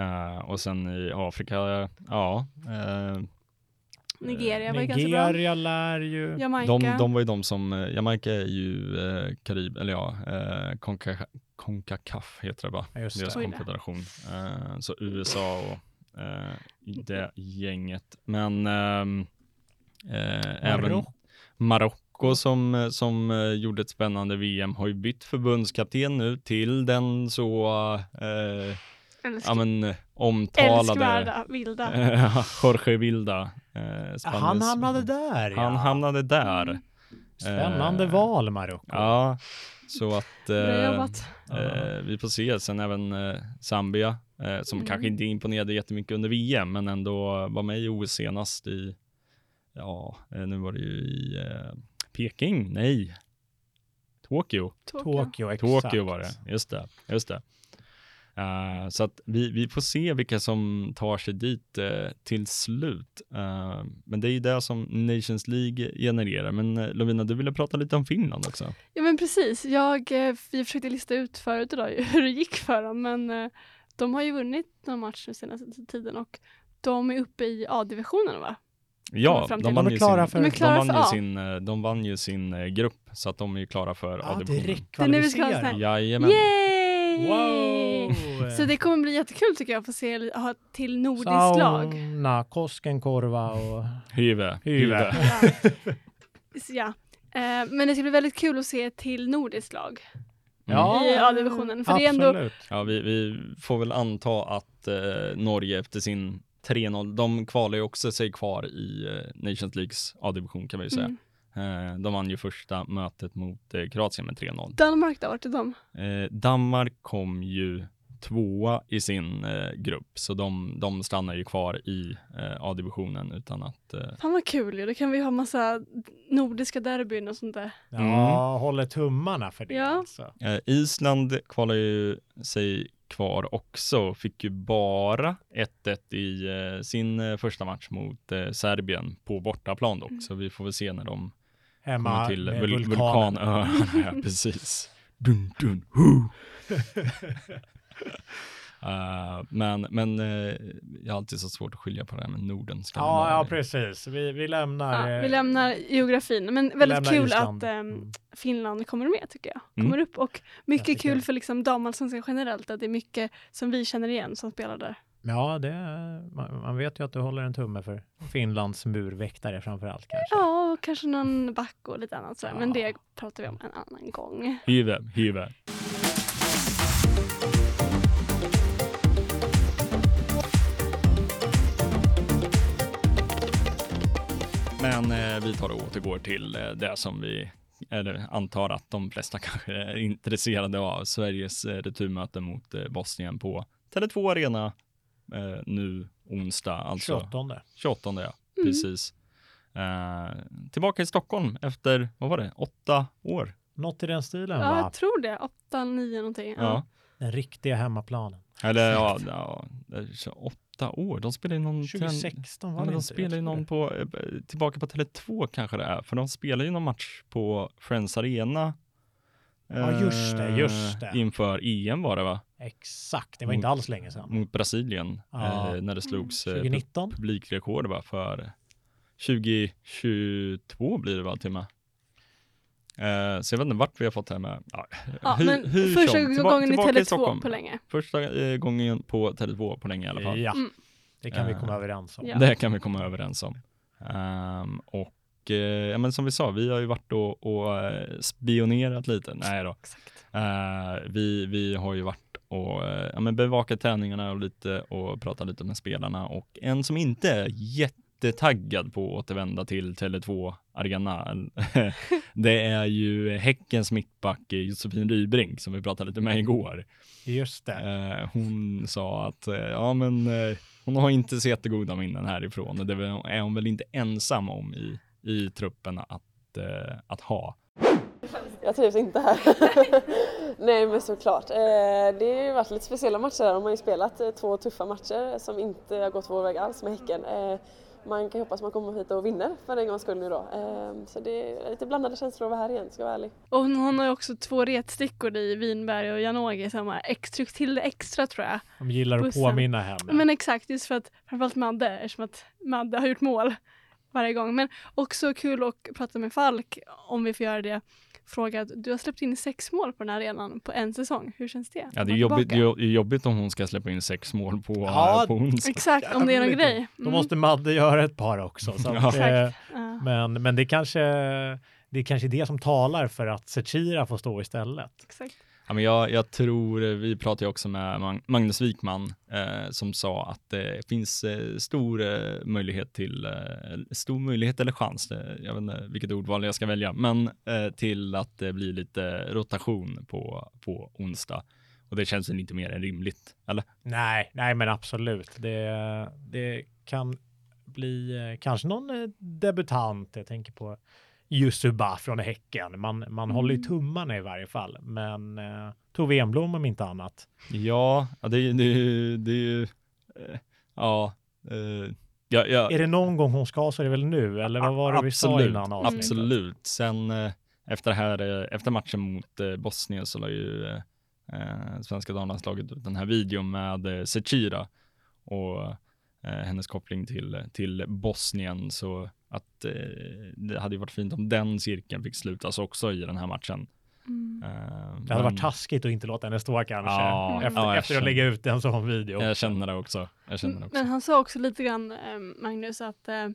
Eh, och sen i Afrika, ja. Nigeria var ju ganska bra. Nigeria lär ju... Jamaica. de, de var ju de som, Jamaica är ju eh, Karib, eller ja, eh, Conca- Concacaf heter det va? Ja, just Deras det. Konfederation. Eh, så USA och eh, det gänget. Men ehm, eh, även Marocko. Marocko som, eh, som eh, gjorde ett spännande VM har ju bytt förbundskapten nu till den så eh, ja, men, eh, omtalade Älskvärda, vilda. Jorge Vilda. Eh, Han hamnade där, ja. Han hamnade där. Mm. Spännande Eh, val, Marocko. Ja, så att eh, vi får se. Sen även Zambia, som Mm. kanske inte imponerade jättemycket under VM, men ändå var med i OS senast i, ja, nu var det ju i Peking, nej, Tokyo. Tokyo. Tokyo, exakt. Tokyo var det, just det. Just det. Eh, så att vi, vi får se vilka som tar sig dit eh, till slut. Eh, men det är ju det som Nations League genererar. Men uh, Lovina, du ville prata lite om Finland också. Ja men precis, jag, vi försökte lista ut förut idag hur det gick för dem men de har ju vunnit någon match den senaste tiden och de är uppe i A-divisionen va? Ja, de De vann ju klara sin, för- De klara de vann för ju sin, de vann ju sin grupp, så att de är ju klara för Ja, A-divisionen. Det är nu vi ska ha sån Jajamän. Yay! Wow! Så det kommer bli jättekul tycker jag att få se ha till nordiskt lag. Sauna, Koskenkorva och... Hyve. Hyve. Ja. Ja. Eh, Men det ska bli väldigt kul att se till nordiskt lag Mm. i A-divisionen. För det är ändå, Absolut. Ja, vi, vi får väl anta att eh, Norge efter sin 3-0, de kvalar ju också sig kvar i eh, Nations Leagues A-division kan vi ju säga. mm. Eh, de vann ju första mötet mot eh, Kroatien med 3-0. Danmark då, vart är de? Danmark kom ju tvåa i sin grupp, så de, de stannar ju kvar i A-divisionen utan att Fan vad kul ju, då kan vi ha massa nordiska derbyn och sånt där. Ja, håller tummarna för det Ja. alltså. Island kvalar ju sig kvar också, fick ju bara 1-1 i eh, sin eh, första match mot eh, Serbien på bortaplan dock, Mm. så vi får väl se när de Hemma kommer till vul- vulkanen. vulkanöarna. ja, precis. Dun, dun, hu. Eh, men men eh, jag har alltid så svårt att skilja på det här med Norden. Ja, ja, precis. Vi, vi lämnar... Ja, eh, vi lämnar geografin, men väldigt kul Island. att Mm. Finland kommer med tycker jag. Mm. Kommer upp och mycket kul för liksom damallsvenskan generellt, att det är mycket som vi känner igen som spelar där. Ja, det, man, man vet ju att du håller en tumme för Finlands murväktare framför allt kanske. Ja, och kanske någon back och lite annat sådär, men Ja. det pratar vi om en annan gång. Hyve, hyve. Men eh, vi tar och återgår till eh, det som vi eller antar att de flesta kanske är intresserade av. Sveriges eh, returmöte mot eh, Bosnien på Tele2 Arena eh, nu onsdag, alltså 28. 28 ja, Mm. precis. Eh, tillbaka i Stockholm efter, vad var det, åtta år? Något i den stilen Ja, va? jag tror det. 8, 9 någonting. Ja. Ja. Den riktiga hemmaplanen. Eller ja, ja, 28 åtta år. De spelar ju någon... 2016 var det de spelar ju någon på, eh, tillbaka på Tele2 kanske det är, för de spelar ju någon match på Friends Arena. Ja, just det, eh, just det. Inför EM var det va? Exakt, det var inte alls länge sedan. Mot Brasilien, Ja. eh, när det slogs eh, 2019? publikrekord va, för 2022 blir det va till och med. Eh, så jag vet inte vart vi har fått det här med. Ja, Ja, hur- men hur första som. Gången i tillbaka Tele2 Stockholm. på länge. Första eh, gången på Tele2 på länge i alla fall. Ja, Mm. det kan vi Eh, komma överens om. Ja. Det kan vi komma överens om. Ehm, och ja, men som vi sa, vi har ju varit och, och spionerat lite. Nej då. Exakt. Eh, vi, vi har ju varit och ja, men bevakat träningarna och lite och pratat lite med spelarna och en som inte är jättetaggad på att återvända till Tele2 Arena. det är ju Häckens mittback Josefin Rybrink som vi pratade lite med igår. Just det. Eh, hon sa att eh, ja, men eh, hon har inte så jättegoda minnen härifrån och det är hon väl inte ensam om i, i truppen att, att ha. Jag trivs inte här. Nej men såklart. Det har ju varit lite speciella matcher här. De har ju spelat två tuffa matcher som inte har gått vår väg alls med Häcken. Man kan hoppas man kommer hit och vinner för en gångs skull nu då. Eh, Så det är lite blandade känslor att vara här igen, ska jag vara ärlig. Och hon, har ju också två retstickor i Vinberg och Janogy som har ex, tryckt till det extra tror jag. De gillar att bussen. påminna henne. Men exakt, just för att framförallt Madde, eftersom att Madde har gjort mål varje gång. Men också kul att prata med Falk, om vi får göra det. Fråga att du har släppt in sex mål på den här arenan på en säsong. Hur känns det? Ja, det är jobbigt, det tillbaka. är jobbigt om hon ska släppa in sex mål på, Ja, på onsdag. Exakt, om det är någon grej. Då Mm, måste Madde göra ett par också. Så Ja. att, eh, Exakt. Ja. men, men det kanske det är kanske det som talar för att Zecira får stå istället. Exakt. Ja, men jag, jag tror, eh, vi pratade ju också med Magnus Wikman eh, som sa att det finns eh, stor eh, möjlighet till, eh, stor möjlighet eller chans, eh, jag vet inte vilket ordval jag ska välja, men eh, till att det blir lite rotation på, på onsdag. Och det känns väl inte mer än rimligt, eller? Nej, nej men absolut. Det, det kan bli eh, kanske någon eh, debutant. Jag tänker på Yusuba från Häcken. Man, man håller ju Mm. tummarna i varje fall. Men eh, Tove Enblom om inte annat. Ja, det, är ju- det, är ju- det är ju, eh, ja, eh, ja, ja, Är det någon gång hon ska så är det väl nu? Eller vad var det vi sa Absolut, innan avsnittet? Absolut. Sen eh, efter, det här, eh, efter matchen mot eh, Bosnien så la ju eh, svenska damlandslaget ut den här videon med eh, Zecira och eh, hennes koppling till, till Bosnien. Så att eh, det hade ju varit fint om den cirkeln fick slutas också i den här matchen. Mm. Eh, Det hade men varit taskigt att inte låta henne stå kanske. Ja, efter ja, jag efter att lägga ut en sån video. Jag känner det också. Jag känner det också. Men han sa också lite grann, eh, Magnus, att eh,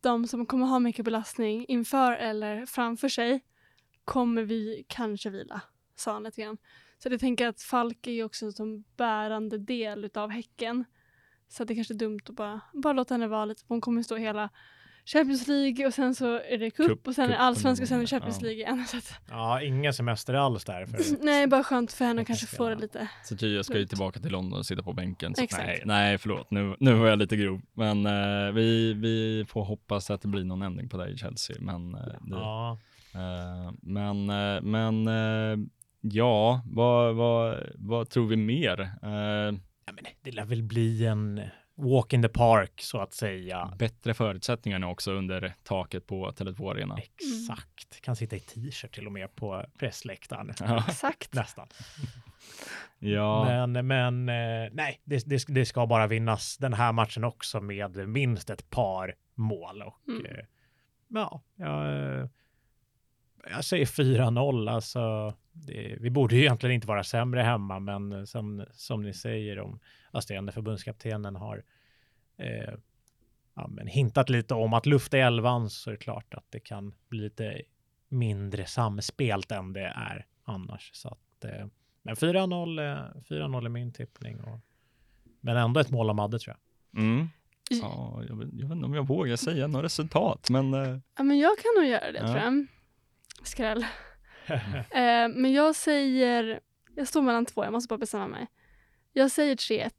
de som kommer ha mycket belastning inför eller framför sig kommer vi kanske vila, sa han lite grann. Så jag tänker att Falk är ju också som bärande del utav Häcken. Så att det kanske är dumt att bara, bara låta henne vara lite, hon kommer stå hela Champions League och sen så är det cup, Cup- och sen är det cupen allsvenska och sen är det Champions ja. League igen. Så att, Ja, ingen semester alls där. För... nej, bara skönt för henne att kanske få det lite. Zecira ska ju tillbaka till London och sitta på bänken. Så Exakt. nej, nej, förlåt. Nu, nu var jag lite grov. Men eh, vi, vi får hoppas att det blir någon ändring på det i Chelsea. Men, eh, det, Ja. eh, men, eh, men eh, ja, vad, vad, vad tror vi mer? Eh, Ja, men det lär väl bli en walk in the park så att säga. bättre förutsättningar nu också under taket på Tele2 Arena. Exakt. Kan sitta i t-shirt till och med på pressläktaren. Ja, Exakt. Nästan. ja, Men, men eh, nej, det, det, det ska bara vinnas den här matchen också med minst ett par mål. Och, Mm. eh, ja, jag, eh, jag säger 4-0. Alltså, det, vi borde ju egentligen inte vara sämre hemma, men som, som ni säger om assisterande förbundskaptenen har eh, ja, men hintat lite om att lufta i elvan så är det klart att det kan bli lite mindre samspelt än det är annars. Så att, eh, men 4-0 eh, 4-0 är min tippning. Och, men ändå ett mål av Madde tror jag. mm. ja jag, vet, jag vet inte om jag vågar säga något resultat, men eh, Ja, men jag kan nog göra det Ja. tror jag. Skräll. Eh, men jag säger, jag står mellan två, jag måste bara bestämma mig. Jag säger 3-1.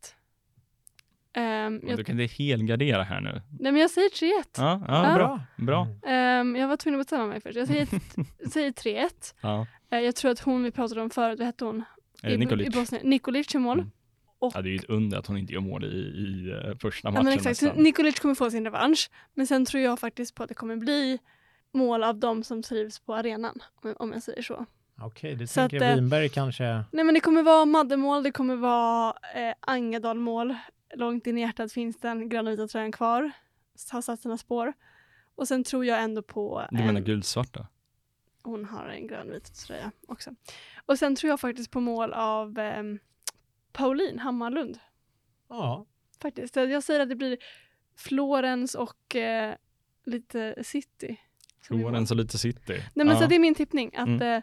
Ehm, jag, du kan inte helgardera här nu. nej men jag säger 3-1. Ja, ja, Ja. bra. bra. Ehm, jag var tvungen att bestämma mig först. Jag säger, säger 3-1. Ja. Eh, jag tror att hon vi pratade om förut, vad hette hon? Är det Nikolic? I Bosnien. Nikolic i mål. Mm. Och, Ja, det är ju ett under att hon inte gör mål i, i eh, första ja, matchen men exakt. Nikolic kommer få sin revansch. Men sen tror jag faktiskt på att det kommer bli mål av de som trivs på arenan, om jag säger så. Okej, det Så tänker att, eh, Winberg kanske. Nej men det kommer vara Maddemål, det kommer vara eh, Angadalmål. Långt in i hjärtat finns den gröna vita tröjan kvar. Har satt sina spår. Och sen tror jag ändå på... Du menar en- gulsvarta? Hon har en grönvit tröja också. Och sen tror jag faktiskt på mål av eh, Pauline Hammarlund. Ja, Faktiskt. Jag säger att det blir Florens och eh, lite City. Florens och lite city. Nej men ja. så det är min tippning. Att Mm. eh,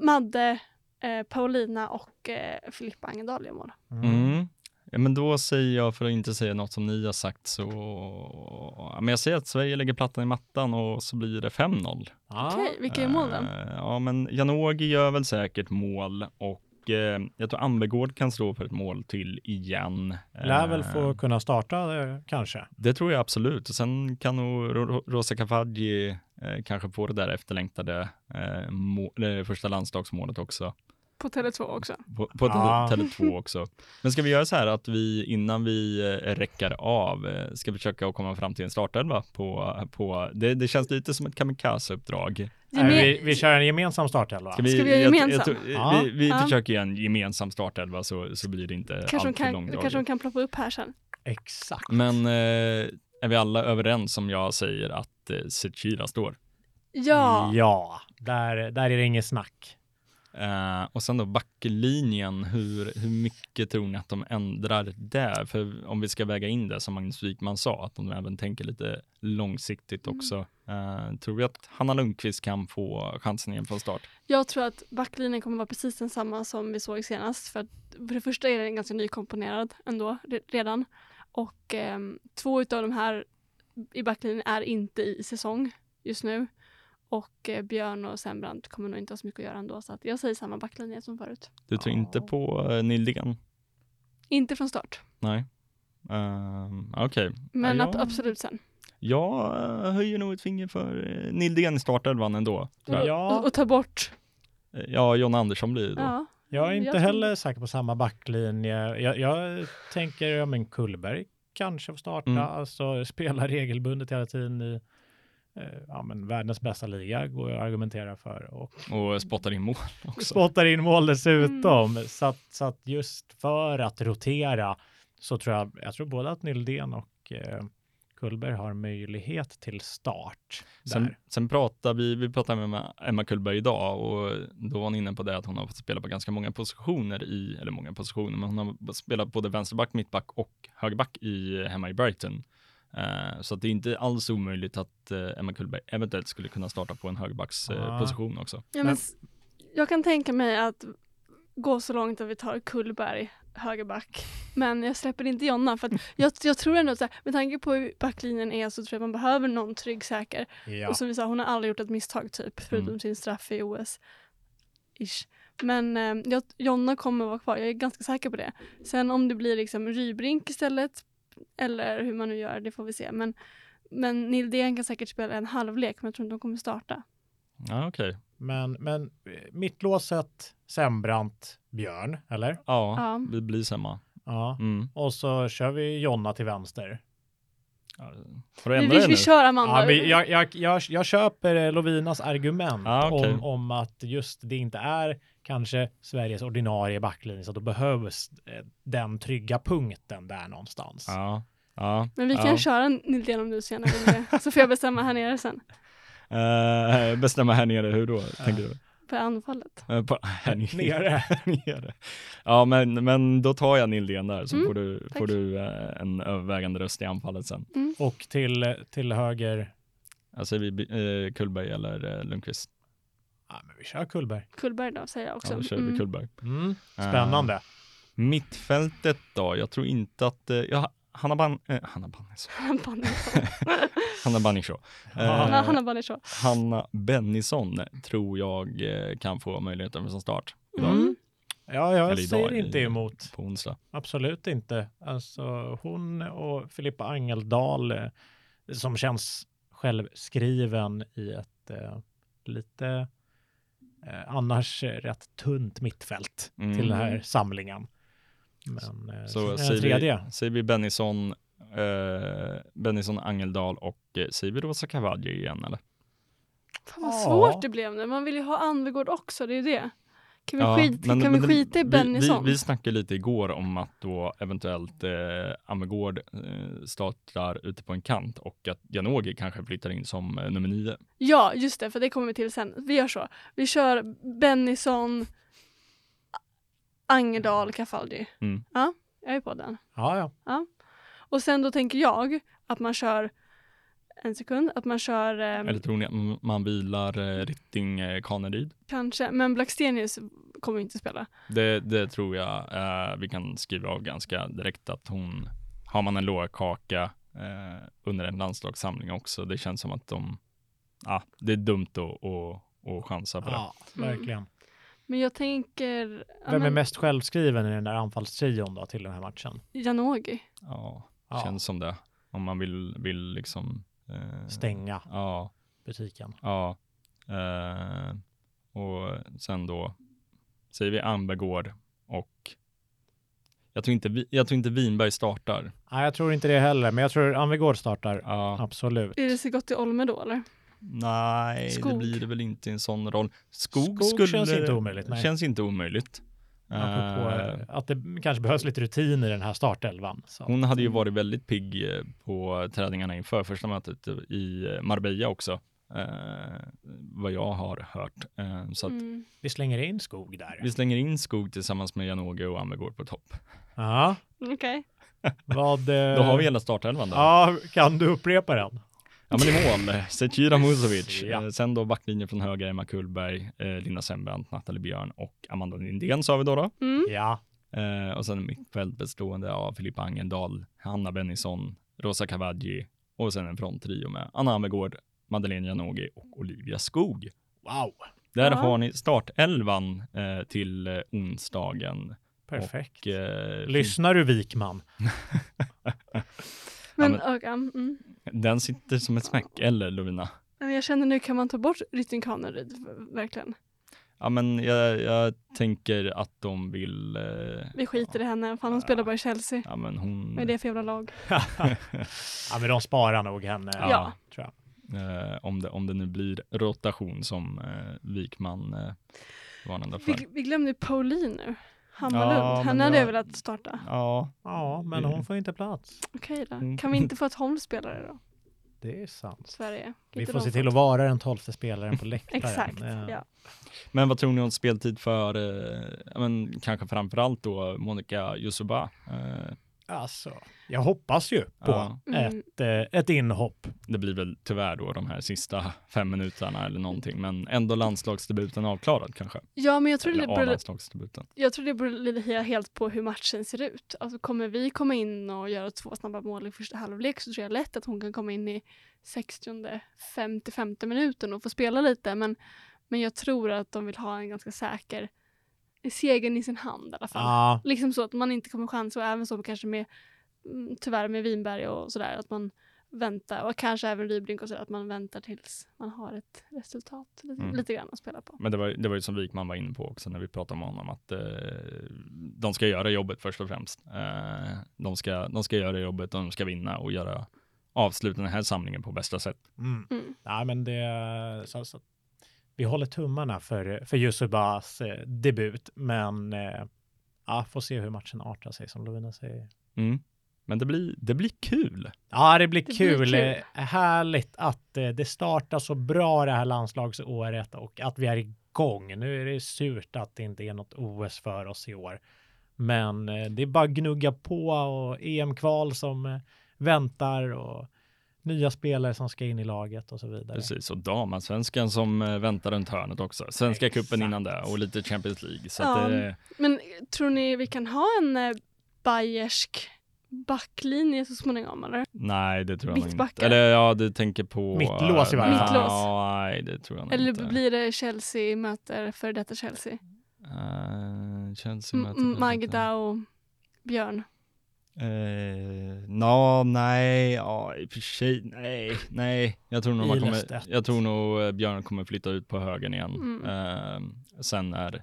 Madde, eh, Paulina och eh, Filippa Angedal gör mål. Mm. Ja, men då säger jag, för att inte säga något som ni har sagt, så... Ja, men jag säger att Sverige lägger plattan i mattan och så blir det 5-0. Ja. Okej, vilka är målen? Eh, Ja, men Janogy gör väl säkert mål och eh, jag tror Ambegård kan stå för ett mål till igen. Lär väl Eh, få kunna starta eh, kanske. Det tror jag absolut. Och sen kan nog Ro- Ro- Rosa Kafaji eh, kanske få det där efterlängtade eh, må- det första landslagsmålet också. På Tele2 också. På, på. Tele- Tele2 också. Men ska vi göra så här att vi innan vi eh, räcker av eh, ska försöka att komma fram till en startelva på, på det, det känns lite som ett kamikaze-uppdrag. Gemen- vi, vi kör en gemensam startelva. Ska vi, Ska vi göra jag- jag gemensam? tror- Ja. Vi, vi Ja. försöker göra en gemensam startelva så, så blir det inte Kanske de, allt för kan, långdraget. kanske de kan ploppa upp här sen. Exakt. Men eh, är vi alla överens om jag säger att eh, Zecira står? Ja, Ja, där, där är det inget snack. Eh, och sen då backlinjen, hur, hur mycket tror ni att de ändrar där? För om vi ska väga in det som Magnus Wikman sa, att de även tänker lite långsiktigt Mm. också. Eh, tror vi att Hanna Lundqvist kan få chansen igen från start? jag tror att backlinjen kommer vara precis densamma som vi såg senast. För, att, för det första är den ganska nykomponerad ändå re- redan. Och ehm, två utav de här i backlinjen är inte i säsong just nu. Och eh, Björn och Sembrant kommer nog inte ha så mycket att göra ändå. Så att jag säger samma backlinje som förut. Du tror inte på uh, Nildingen? Inte från start, Nej. Um, Okej. men Ja, jag- absolut sen. Jag eh, höjer nog ett finger för uh, Nildegen i startelvan ändå. Ja. Och, och ta bort. Eh, Ja, John Andersson blir det då. Ja. Jag är Jag inte tror- heller säker på samma backlinje. Jag, jag tänker, ja men Kullberg kanske får starta, Mm. alltså spela regelbundet hela tiden i eh, ja, men världens bästa liga, går jag att argumentera för. Och Och spottar in mål också. spottar in mål dessutom. Mm. Så, att, så att just för att rotera så tror jag, jag tror både att Nildén och eh, Kullberg har möjlighet till start. Sen, sen pratade vi, vi pratade med Emma Kullberg idag och då var hon inne på det att hon har fått spela på ganska många positioner i, eller många positioner, men hon har spelat både vänsterback, mittback och högerback i, hemma i Brighton. Eh, så att det är inte alls omöjligt att eh, Emma Kullberg eventuellt skulle kunna starta på en högerbacksposition Ah. eh, position också. Ja, Men- jag kan tänka mig att gå så långt att vi tar Kullberg högerback. Men jag släpper inte Jonna för att jag, jag tror ändå att så här, med tanke på hur backlinjen är så tror jag man behöver någon trygg säker. Ja. Och som vi sa, hon har aldrig gjort ett misstag typ, förutom Mm. sin straff i OS. Ish. Men eh, jag, Jonna kommer vara kvar, jag är ganska säker på det. Sen om det blir liksom Rybrink istället, eller hur man nu gör, det får vi se. Men, men Nildén kan säkert spela en halvlek, men jag tror inte de kommer starta. Ja, okej. Men, men eh, mittlåset, Sembrant, Björn, eller? Ja, Ja. det blir samma. Ja. Mm. Och så kör vi Jonna till vänster. Får du Vi, ändra vi, vi nu? kör Amanda. Ja, men jag, jag, jag, jag köper eh, Lovinas argument Ja, okej. om, om att just det inte är kanske Sveriges ordinarie backlinje, så då behövs eh, den trygga punkten där någonstans. Ja. Ja, Men vi kan ja. köra Nildén om du gärna vill det. Så får jag bestämma här nere sen. Eh, bestämma här nere, hur då? Tänker du? På anfallet. Eh, På, här Nere. nere. Ja, men, men då tar jag Nildén där, så Mm, får du, tack. får du eh, en övervägande röst i anfallet sen. Och till, till höger, Alltså vi eh, Kullberg eller eh, Lundqvist. ja, men vi kör Kullberg. Kullberg då säger jag också. Ja, då kör vi Mm. Kullberg. Mm. Spännande. Mittfältet då? Jag tror inte att, eh, ja, Hanna, Ban eh, Hanna Bannison. Hanna Bannishaw. Hanna- Eh, Hanna Bennison tror jag eh, kan få möjligheten som start idag, Mm. Ja, jag Eller säger inte emot. på onsdag. Absolut inte. Alltså hon och Filippa Angeldal eh, som känns självskriven i ett eh, lite eh, annars rätt tunt mittfält Mm. till den här samlingen. Men eh, Så tredje, vi, säger vi Bennison, eh, Bennison Angeldal och eh, säger vi Rosa Cavalli igen eller? Fan vad Ja. svårt det blev nu. Man vill ju ha Anvegård också, det är ju det. Kan vi, Ja, skit, men- kan men vi skita i vi, Bennison? vi, vi snackade lite igår om att då eventuellt eh, Amegård eh, startar ute på en kant och att Janogy kanske flyttar in som eh, nummer nio. Ja, just det, för det kommer vi till sen. Vi gör så. Vi kör Bennison, Angerdal, Cafaldi. Mm. Ja, jag är på den. ja ja. Och sen då tänker jag att man kör en sekund, att man kör ehm, Eller tror ni att man vilar eh, Rytting eh, Kaneryd? kanske, men Blackstenius kommer inte spela. Det, det tror jag eh, vi kan skriva av ganska direkt att hon, har man en lågkaka eh, under en landslagssamling också, det känns som att de, ja, det är dumt att, att, att chansa på det. ja Mm. Men jag tänker, Vem är men mest självskriven i den där anfallstrion då till den här matchen? Janogy. Ja, Ja. känns som det. Om man vill, vill liksom eh, Stänga Ja, butiken. ja. Eh, och sen då säger vi Ambergård och jag tror inte, jag tror inte Winberg startar. Nej, jag tror inte det heller, men jag tror Anvegård startar. Ja, Absolut. Är det så gott i Olme då eller? Nej, Skog. det blir det väl inte i en sån roll. Skog, Skog skulle, känns inte omöjligt, nej. Känns inte omöjligt. Apropå eh, att det kanske behövs lite rutin i den här startelvan. Så. hon hade ju varit väldigt pigg eh, på träningarna inför första mötet i Marbella också. Eh, vad jag har hört. Eh, så att Mm. Vi slänger in skog där. vi slänger in Skog tillsammans med Janogy och Ammergård på topp. Ja, Okej. vad... eh, Då har vi hela startelvan där. Ja, kan du upprepa den? Ja men i mål, Zecira Musovic. Ja. Eh, Sen då backlinjen från höger, Emma Kullberg, eh, Linda Sembrant, Nathalie Björn och Amanda Lindén sa vi då. då. Mm. Ja, Eh, och sen mittfält bestående av Filippa Angendal, Hanna Bennison, Rosa Cavaggi och sen en fronttrio med Anna Ammergård, Madeleine Janogy och Olivia Skog. wow. Där Ja. har ni startelvan eh, till eh, onsdagen. Perfekt. Och, eh, Lyssnar du Wikman? Men, men- och, um, mm. Den sitter som ett smäck, eller Lovina? Men jag känner nu kan man ta bort Rytting Kaneryd, verkligen. Ja men jag, jag tänker att de vill, eh, Vi skiter i henne, fan hon spelar bara i Chelsea. ja men hon, Vad är det för jävla lag? Ja, men de sparar nog henne. Ja. Tror jag. eh, om, det, om det nu blir rotation som eh, Wikman eh, varnade för. Vi, vi glömde Pauline nu. Hammarlund, Ja, henne hade jag velat starta. Ja, Ja, men hon får inte plats. Okej då. Mm. Kan vi inte få ett Holmspelare då? Det är sant. Sverige. Vi får se till att vara den tolfte spelaren på läktaren. Exakt, Eh, ja. men vad tror ni om speltid för, eh, ja, men kanske framförallt då Monica Yusuba? Eh, Alltså, jag hoppas ju på Ja. Mm. ett, eh, ett inhopp. det blir väl tyvärr då de här sista fem minuterna eller någonting, men ändå landslagsdebuten avklarad kanske. Ja, men jag tror, det beror, jag tror det beror lite helt på hur matchen ser ut. Alltså kommer vi komma in och göra två snabba mål i första halvlek så tror jag lätt att hon kan komma in i 60 55 minuten och få spela lite. Men, men jag tror att de vill ha en ganska säker segern i sin hand i alla fall. Ja, Liksom så att man inte kommer chansa och även så kanske med mm, tyvärr med Vinberg och sådär att man väntar och kanske även Rybrink och sådär att man väntar tills man har ett resultat lite, Mm. lite grann att spela på. Men det var, det var ju som Wikman var inne på också när vi pratade med honom att eh, de ska göra jobbet först och främst. Eh, de, ska, de ska göra jobbet och de ska vinna och göra avsluta den här samlingen på bästa sätt. mm. Mm. Nej, men det... Så, så, vi håller tummarna för, för Yusubas eh, debut, men eh, ja, får se hur matchen artar sig som Lovina säger. Mm. Men det blir, det blir kul. Ja, det blir Det blir kul. kul. Eh, Härligt att eh, det startar så bra det här landslagsåret och att vi är igång. Nu är det surt att det inte är något OS för oss i år. Men eh, det är bara att gnugga på och EM-kval som väntar och nya spelare som ska in i laget och så vidare. Precis, och damallsvenskan som eh, väntar runt hörnet också. Svenska Exakt. cupen innan det och lite Champions League. Så Ja. att det, Men tror ni vi kan ha en eh, bayersk backlinje så småningom eller? nej, det tror jag inte. Eller ja, du tänker på... Mittlås i varje fall. Mittlås. Nej, det tror jag Eller inte. blir det Chelsea möter för detta Chelsea? Uh, Chelsea möter M- Magda och Björn. Eh, nå, nej, ja, i och för sig, nej, nej. Jag tror nog, man kommer, jag tror nog eh, Björn kommer flytta ut på högen igen. Mm. Eh, sen är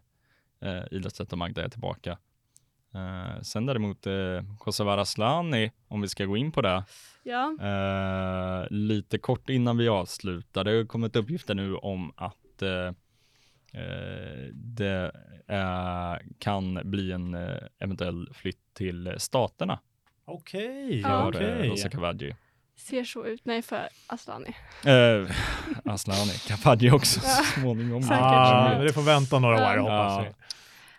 eh, Ilestedt och Magda är tillbaka. Eh, sen däremot eh, Kosovare Asllani, om vi ska gå in på det, Ja, eh, lite kort innan vi avslutar, det har kommit uppgifter nu om att det kan bli en eventuell flytt till staterna Okej, Ja. för eh. Rosa Kavadji. ser så ut. Nej, för Aslani. Eh, Asllani, Kavadji också så Ja. småningom. Ah, det får vänta några år Ja. hoppas vi.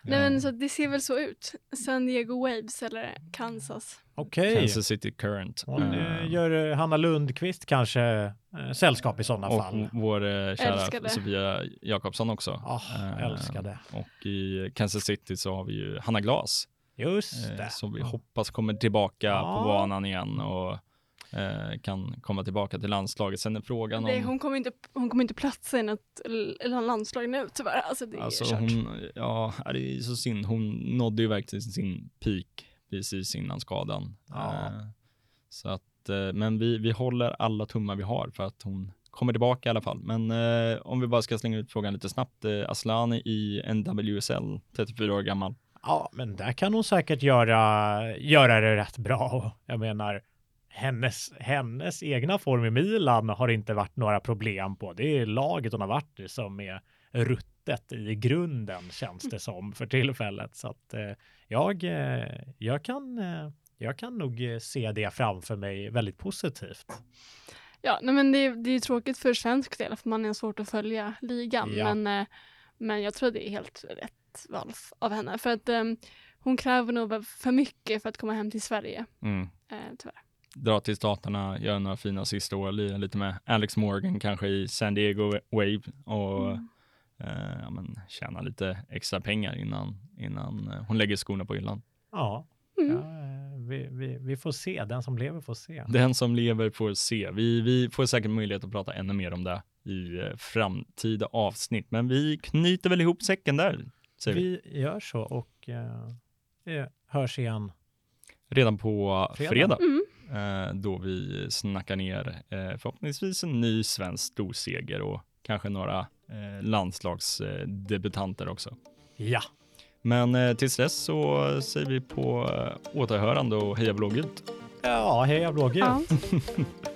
Nej men så det ser väl så ut. San Diego Waves eller Kansas. Okej. Kansas City Current. Hon Eh, eh, gör eh, Hanna Lundqvist kanske eh, sällskap i sådana och fall. vår eh, kära Älskade. Sofia Jakobsson också. Ah, Eh, älskade. Och i Kansas City så har vi ju Hanna Glas Just eh, det. som vi Ja. hoppas kommer tillbaka Ja. på banan igen och eh, kan komma tillbaka till landslaget. Sen är frågan Nej, om hon kommer inte, hon kommer inte platsa i något eller landslag nu tyvärr. Alltså det är Alltså kört. hon, ja, det är så synd. Hon nådde ju verkligen sin peak precis innan skadan. Ja. Eh, så att, eh, men vi, vi håller alla tummar vi har för att hon kommer tillbaka i alla fall. Men eh, om vi bara ska slänga ut frågan lite snabbt. Eh, Aslani i NWSL, 34 år gammal. Ja, men där kan hon säkert göra, göra det rätt bra. Jag menar, hennes, hennes egna form i Milan har inte varit några problem på. Det är laget hon har varit i som är ruttet i grunden känns det som för tillfället. Så att eh, jag, eh, jag, kan, eh, jag kan nog eh, se det framför mig väldigt positivt. Ja, nej, men det, är- det är tråkigt för svensk del för man är svårt att följa ligan. Ja. Men, eh, men jag tror det är helt rätt val f- av henne. För att ehm, hon kräver nog för mycket för att komma hem till Sverige. Mm. Eh, tyvärr. Dra till staterna, göra några fina sista år, lira lite med Alex Morgan kanske i San Diego Wave och Mm. eh, ja, men, tjäna lite extra pengar innan, innan eh, hon lägger skorna på hyllan. Ja, Mm. ja vi, vi, vi får se. Den som lever får se. Den som lever får se. Vi, vi får säkert möjlighet att prata ännu mer om det i framtida avsnitt, men vi knyter väl ihop säcken där, säger vi. Vi gör så och eh, vi hörs igen. Redan på Fredag. fredag, Mm. eh, då vi snackar ner eh, förhoppningsvis en ny svensk storseger och kanske några eh, landslagsdebutanter också. Ja, Men eh, tills dess så säger vi på eh, återhörande och heja blågult. ja heja blågult. Ja.